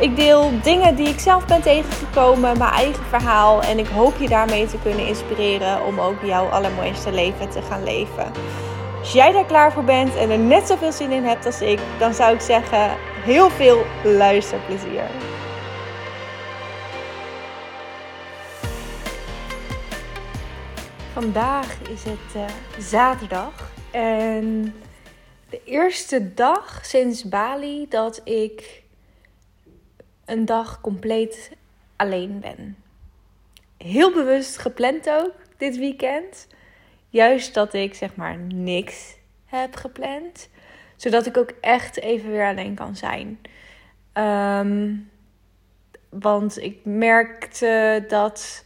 Ik deel dingen die ik zelf ben tegengekomen, mijn eigen verhaal. En ik hoop je daarmee te kunnen inspireren om ook jouw allermooiste leven te gaan leven. Als jij daar klaar voor bent en er net zoveel zin in hebt als ik, dan zou ik zeggen: heel veel luisterplezier. Vandaag is het uh, zaterdag en de eerste dag sinds Bali dat ik een dag compleet alleen ben. Heel bewust gepland ook dit weekend. Juist dat ik zeg maar niks heb gepland. Zodat ik ook echt even weer alleen kan zijn. Ehm, want ik merkte dat.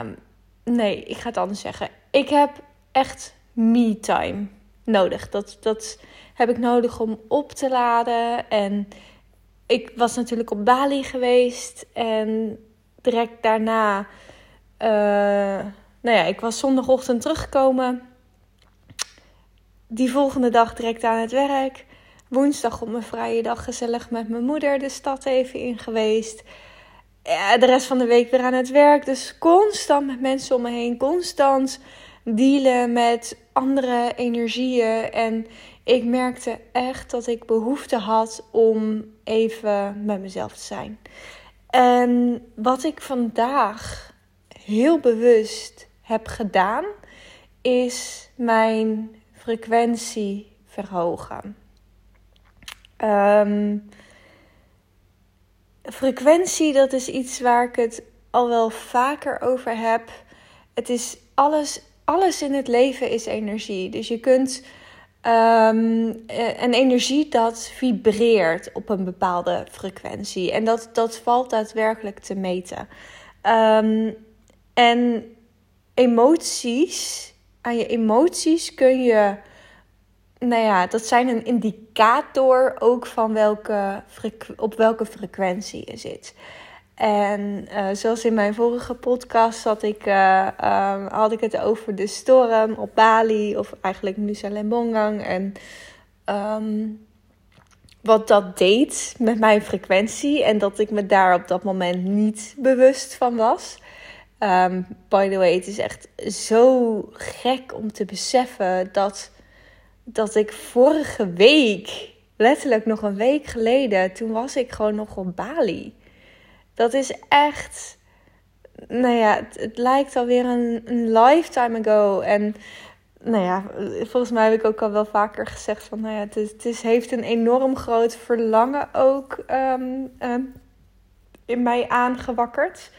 Um, nee, ik ga het anders zeggen. Ik heb echt me-time nodig. Dat, dat heb ik nodig om op te laden. En ik was natuurlijk op Bali geweest. En direct daarna. Uh, nou ja, ik was zondagochtend teruggekomen. Die volgende dag direct aan het werk. Woensdag op mijn vrije dag gezellig met mijn moeder de stad even in geweest. De rest van de week weer aan het werk. Dus constant met mensen om me heen. Constant dealen met andere energieën. En ik merkte echt dat ik behoefte had om even met mezelf te zijn. En wat ik vandaag heel bewust heb gedaan, is mijn frequentie verhogen. Um, frequentie, dat is iets waar ik het al wel vaker over heb. Het is alles, alles in het leven is energie. Dus je kunt um, een energie dat vibreert op een bepaalde frequentie. En dat, dat valt daadwerkelijk te meten. Um, en emoties, aan je emoties kun je, nou ja, dat zijn een indicator ook van welke, op welke frequentie je zit. En uh, zoals in mijn vorige podcast had ik, uh, um, had ik het over de storm op Bali, of eigenlijk Nusa Lembongang. En um, wat dat deed met mijn frequentie en dat ik me daar op dat moment niet bewust van was. Um, by the way, het is echt zo gek om te beseffen dat, dat ik vorige week, letterlijk nog een week geleden, toen was ik gewoon nog op Bali. Dat is echt, nou ja, het, het lijkt alweer een, een lifetime ago. En nou ja, volgens mij heb ik ook al wel vaker gezegd van, nou ja, het, is, het heeft een enorm groot verlangen ook um, um, in mij aangewakkerd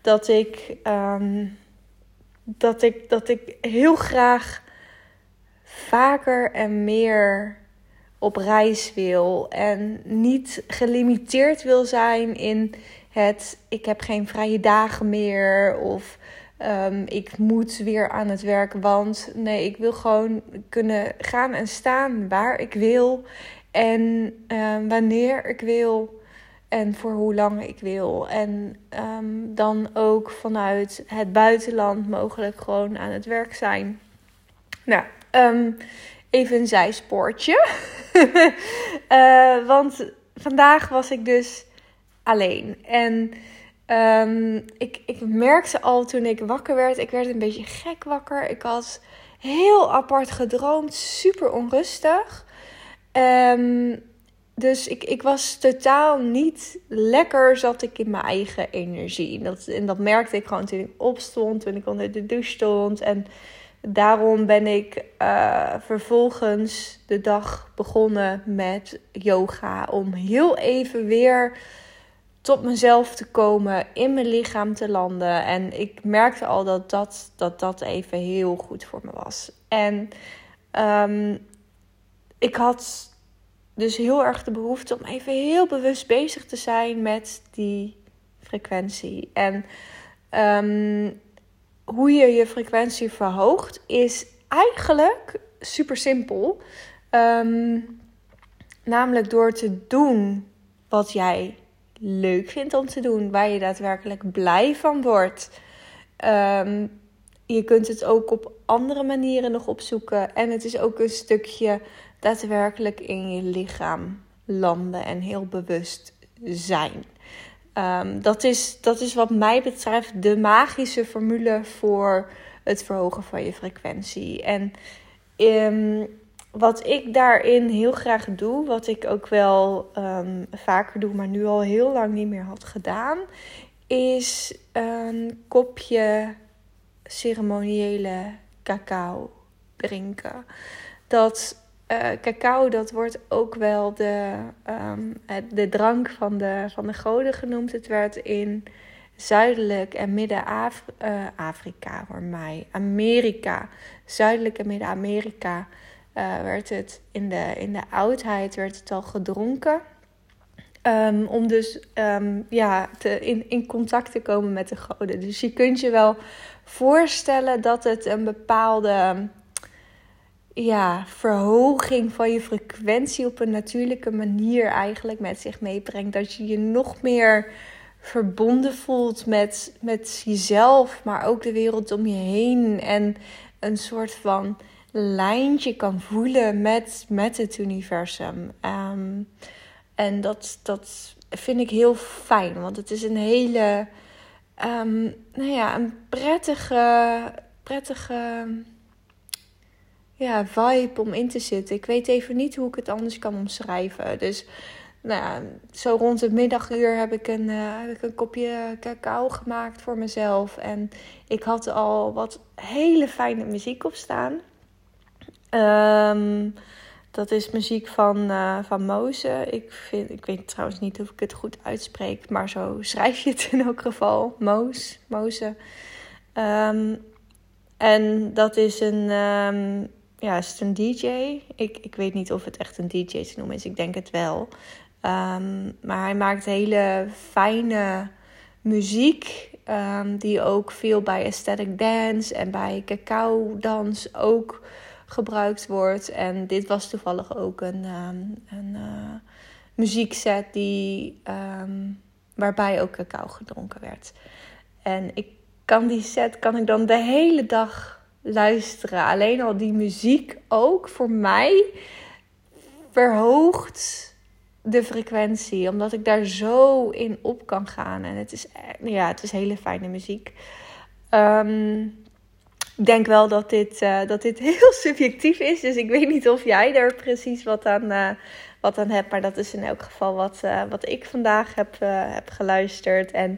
dat ik, um, dat ik, dat ik heel graag vaker en meer op reis wil. En niet gelimiteerd wil zijn in het ik heb geen vrije dagen meer of um, ik moet weer aan het werk. Want nee, ik wil gewoon kunnen gaan en staan waar ik wil en um, wanneer ik wil en voor hoe lang ik wil. En um, dan ook vanuit het buitenland mogelijk gewoon aan het werk zijn. Nou, even een zijspoortje. uh, want vandaag was ik dus alleen. En um, ik, ik merkte al toen ik wakker werd, ik werd een beetje gek wakker. Ik had heel apart gedroomd, super onrustig. Um, dus ik, ik was totaal niet lekker, zat ik in mijn eigen energie. Dat, en dat merkte ik gewoon toen ik opstond, toen ik onder de douche stond. En daarom ben ik uh, vervolgens de dag begonnen met yoga. Om heel even weer tot mezelf te komen, in mijn lichaam te landen. En ik merkte al dat dat, dat, dat even heel goed voor me was. En um, ik had dus heel erg de behoefte om even heel bewust bezig te zijn met die frequentie. En ehm, hoe je je frequentie verhoogt is eigenlijk super simpel. Ehm, namelijk door te doen wat jij leuk vindt om te doen, waar je daadwerkelijk blij van wordt. Ehm, je kunt het ook op andere manieren nog opzoeken. En het is ook een stukje daadwerkelijk in je lichaam landen en heel bewust zijn. Ehm, dat, is, dat is wat mij betreft de magische formule voor het verhogen van je frequentie. En um, wat ik daarin heel graag doe, wat ik ook wel um, vaker doe, maar nu al heel lang niet meer had gedaan, is een kopje ceremoniële cacao drinken. Dat uh, cacao, dat wordt ook wel de, um, de drank van de, van de goden genoemd. Het werd in Zuidelijk en Midden-Afrika, uh, hoor mij, Amerika, Zuidelijk en Midden-Amerika, uh, werd het in de, in de oudheid werd het al gedronken. Um, om dus um, ja, te, in, in contact te komen met de goden. Dus je kunt je wel voorstellen dat het een bepaalde ja, verhoging van je frequentie op een natuurlijke manier eigenlijk met zich meebrengt. Dat je je nog meer verbonden voelt met, met jezelf, maar ook de wereld om je heen. En een soort van lijntje kan voelen met, met het universum. Um, en dat, dat vind ik heel fijn, want het is een hele, um, nou ja, een prettige, prettige ja, vibe om in te zitten. Ik weet even niet hoe ik het anders kan omschrijven. Dus nou ja, zo rond het middaguur heb ik, een, uh, heb ik een kopje cacao gemaakt voor mezelf. En ik had al wat hele fijne muziek op staan. Um, dat is muziek van, uh, van Moze. Ik, vind, ik weet trouwens niet of ik het goed uitspreek, maar zo schrijf je het in elk geval. Moos, Moze. Um, en dat is een, um, ja, is het een DJ? Ik, ik weet niet of het echt een DJ te noemen is. Ik denk het wel. Maar hij maakt hele fijne muziek. Die ook veel bij aesthetic dance en bij cacao dans ook gebruikt wordt. En dit was toevallig ook een, um, een uh, muziekset die, waarbij ook cacao gedronken werd. En ik kan die set kan ik dan de hele dag luisteren. Alleen al die muziek ook voor mij verhoogt de frequentie. Omdat ik daar zo in op kan gaan. En het is, ja, het is hele fijne muziek. Um, ik denk wel dat dit, uh, dat dit heel subjectief is. Dus ik weet niet of jij er precies wat aan, uh, wat aan hebt. Maar dat is in elk geval wat, uh, wat ik vandaag heb, heb geluisterd. En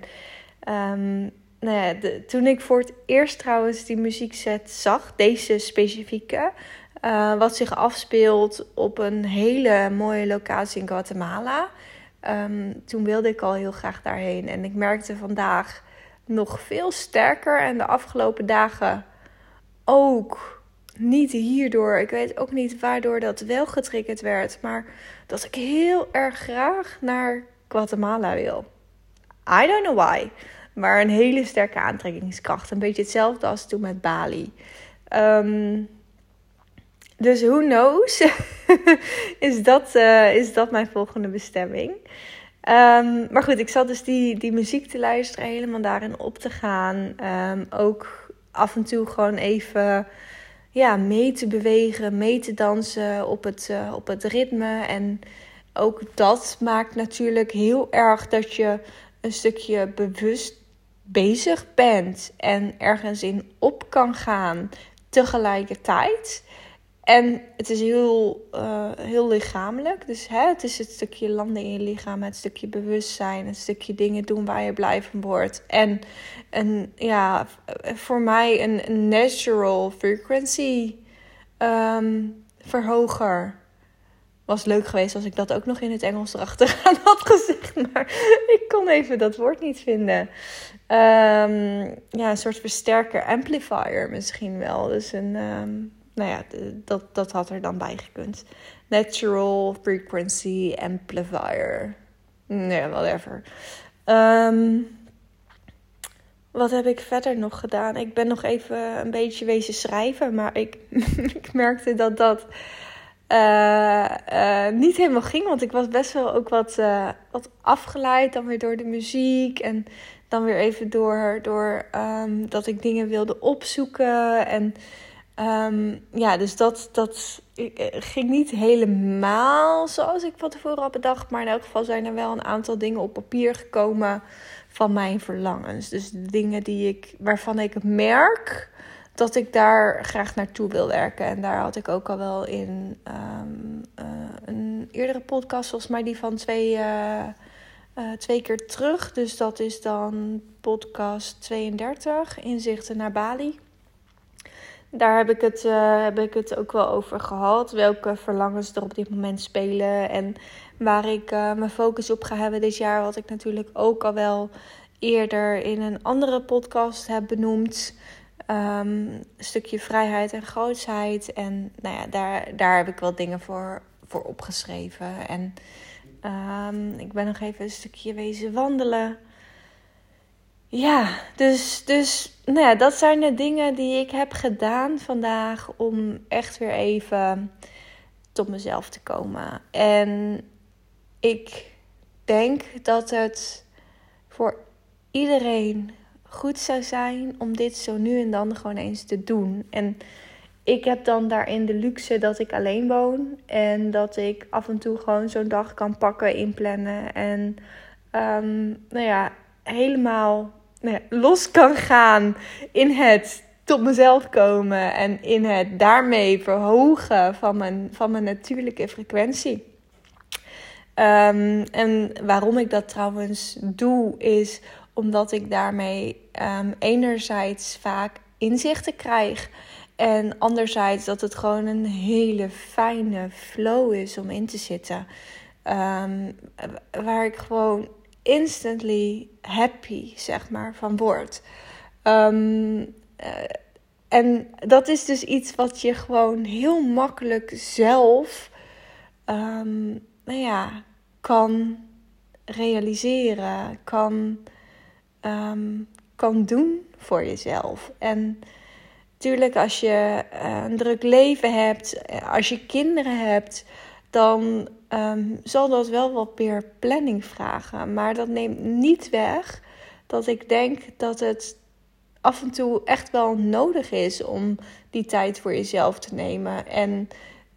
um, nou ja, toen ik voor het eerst trouwens die muziekset zag, deze specifieke, wat zich afspeelt op een hele mooie locatie in Guatemala. Um, toen wilde ik al heel graag daarheen. En ik merkte vandaag nog veel sterker en de afgelopen dagen ook niet hierdoor. Ik weet ook niet waardoor dat wel getriggerd werd, maar dat ik heel erg graag naar Guatemala wil. I don't know why. Maar een hele sterke aantrekkingskracht. Een beetje hetzelfde als toen met Bali. Um, dus who knows? is, dat, uh, is dat mijn volgende bestemming? Um, maar goed, ik zat dus die, die muziek te luisteren, helemaal daarin op te gaan. Um, ook af en toe gewoon even ja, mee te bewegen, mee te dansen op het, uh, op het ritme. En ook dat maakt natuurlijk heel erg dat je een stukje bewust bezig bent en ergens in op kan gaan tegelijkertijd. En het is heel, uh, heel lichamelijk. Dus hè, het is het stukje landen in je lichaam, het stukje bewustzijn, het stukje dingen doen waar je blij van wordt. En een, ja, voor mij een natural frequency um, verhoger was leuk geweest als ik dat ook nog in het Engels erachteraan had gezegd. Maar ik kon even dat woord niet vinden. Um, ja, een soort versterker, amplifier misschien wel. Dus een, um, nou ja, dat, dat had er dan bij gekund. Natural frequency amplifier. Nee, whatever. Um, wat heb ik verder nog gedaan? Ik ben nog even een beetje wezen schrijven, maar ik, ik merkte dat dat uh, niet helemaal ging. Want ik was best wel ook wat, uh, wat afgeleid dan weer door de muziek. En dan weer even door, door um, dat ik dingen wilde opzoeken. En um, ja, dus dat, dat ging niet helemaal zoals ik van tevoren had bedacht. Maar in elk geval zijn er wel een aantal dingen op papier gekomen van mijn verlangens. Dus dingen die ik, waarvan ik merk dat ik daar graag naartoe wil werken. En daar had ik ook al wel in um, uh, een eerdere podcast, volgens mij die van twee, uh, twee keer terug. Dus dat is dan podcast 32, Inzichten naar Bali. Daar heb ik, het, heb ik het ook wel over gehad. Welke verlangens er op dit moment spelen. En waar ik mijn focus op ga hebben dit jaar. Wat ik natuurlijk ook al wel eerder in een andere podcast heb benoemd. Um, een stukje vrijheid en grootsheid. En nou ja, daar, daar heb ik wel dingen voor, voor opgeschreven. En um, ik ben nog even een stukje wezen wandelen. Ja, dus, dus nou ja, dat zijn de dingen die ik heb gedaan vandaag om echt weer even tot mezelf te komen. En ik denk dat het voor iedereen goed zou zijn om dit zo nu en dan gewoon eens te doen. En ik heb dan daarin de luxe dat ik alleen woon en dat ik af en toe gewoon zo'n dag kan pakken, inplannen en um, nou ja, helemaal los kan gaan in het tot mezelf komen en in het daarmee verhogen van mijn, van mijn natuurlijke frequentie. Um, en waarom ik dat trouwens doe, is omdat ik daarmee um, enerzijds vaak inzichten krijg. En anderzijds dat het gewoon een hele fijne flow is om in te zitten. Um, waar ik gewoon instantly happy, zeg maar, van word. Um, uh, en dat is dus iets wat je gewoon heel makkelijk zelf, um, nou ja, kan realiseren, kan um, kan doen voor jezelf. En natuurlijk, als je uh, een druk leven hebt, als je kinderen hebt, dan um, zal dat wel wat meer planning vragen. Maar dat neemt niet weg dat ik denk dat het af en toe echt wel nodig is om die tijd voor jezelf te nemen. En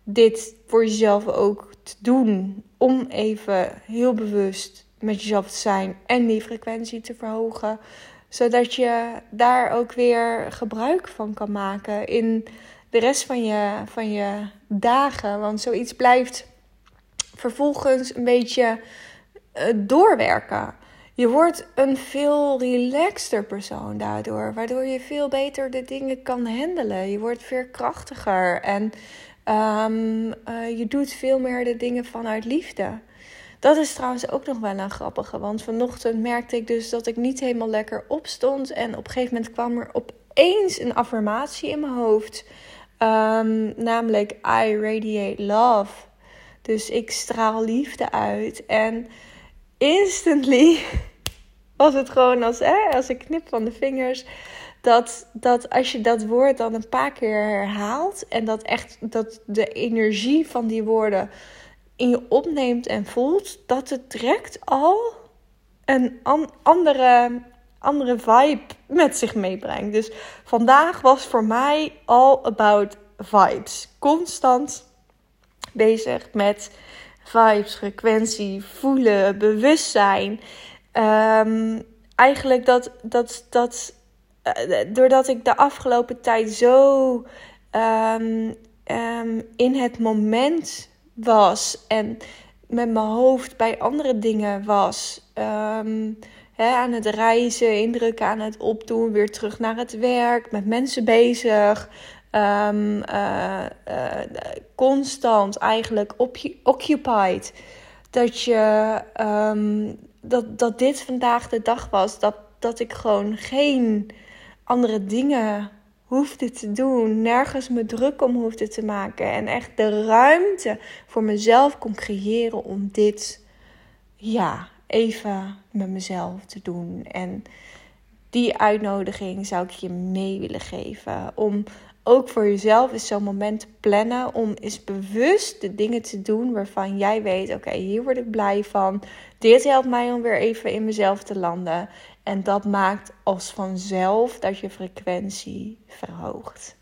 dit voor jezelf ook te doen. Om even heel bewust met jezelf te zijn en die frequentie te verhogen. Zodat je daar ook weer gebruik van kan maken in de rest van je, van je dagen. Want zoiets blijft vervolgens een beetje uh, doorwerken. Je wordt een veel relaxter persoon daardoor, waardoor je veel beter de dingen kan handelen. Je wordt veerkrachtiger en um, uh, je doet veel meer de dingen vanuit liefde. Dat is trouwens ook nog wel een grappige. Want vanochtend merkte ik dus dat ik niet helemaal lekker opstond. En op een gegeven moment kwam er opeens een affirmatie in mijn hoofd. Um, namelijk I radiate love. Dus ik straal liefde uit. En instantly was het gewoon als, hè, als ik knip van de vingers. Dat, dat als je dat woord dan een paar keer herhaalt. En dat echt dat de energie van die woorden in je opneemt en voelt, dat het direct al een andere, andere vibe met zich meebrengt. Dus vandaag was voor mij all about vibes. Constant bezig met vibes, frequentie, voelen, bewustzijn. Um, eigenlijk dat, dat, dat uh, doordat ik de afgelopen tijd zo um, um, in het moment was en met mijn hoofd bij andere dingen was. Aan het reizen, indrukken aan het opdoen, weer terug naar het werk, met mensen bezig. Um, uh, uh, constant eigenlijk occupied. Dat, je, um, dat, dat dit vandaag de dag was. Dat, dat ik gewoon geen andere dingen hoefde te doen, nergens me druk om hoefde te maken en echt de ruimte voor mezelf kon creëren om dit, ja, even met mezelf te doen. En die uitnodiging zou ik je mee willen geven. Om ook voor jezelf eens zo'n moment te plannen. Om eens bewust de dingen te doen waarvan jij weet: oké, hier word ik blij van. Dit helpt mij om weer even in mezelf te landen. En dat maakt als vanzelf dat je frequentie verhoogt.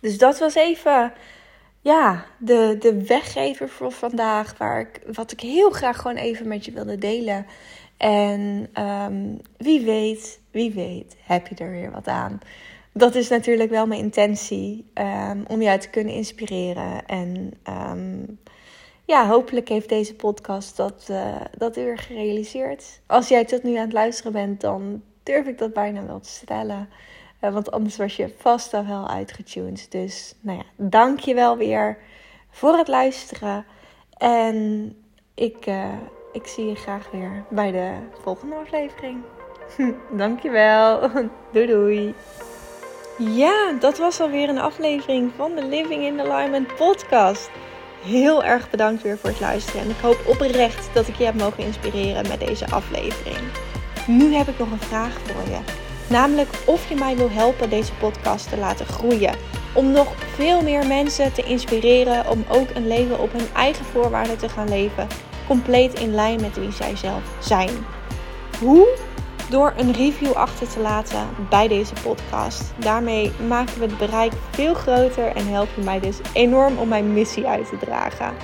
Dus dat was even ja, de, de weggever voor vandaag. Waar ik, wat ik heel graag gewoon even met je wilde delen. En ehm, wie weet, wie weet, heb je er weer wat aan. Dat is natuurlijk wel mijn intentie. Um, om jou te kunnen inspireren. En ehm, ja, hopelijk heeft deze podcast dat, uh, dat weer gerealiseerd. Als jij tot nu aan het luisteren bent, dan durf ik dat bijna wel te stellen. Uh, want anders was je vast al wel uitgetuned. Dus nou ja, dank je wel weer voor het luisteren. En ik, uh, ik zie je graag weer bij de volgende aflevering. Dankjewel. doei doei. Ja, dat was alweer een aflevering van de Living in Alignment podcast. Heel erg bedankt weer voor het luisteren. En ik hoop oprecht dat ik je heb mogen inspireren met deze aflevering. Nu heb ik nog een vraag voor je. Namelijk of je mij wil helpen deze podcast te laten groeien. Om nog veel meer mensen te inspireren om ook een leven op hun eigen voorwaarden te gaan leven. Compleet in lijn met wie zij zelf zijn. Hoe? Door een review achter te laten bij deze podcast. Daarmee maken we het bereik veel groter en help je mij dus enorm om mijn missie uit te dragen.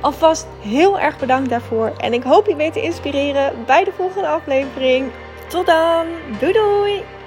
Alvast heel erg bedankt daarvoor en ik hoop je weer te inspireren bij de volgende aflevering. Tot dan, doei doei!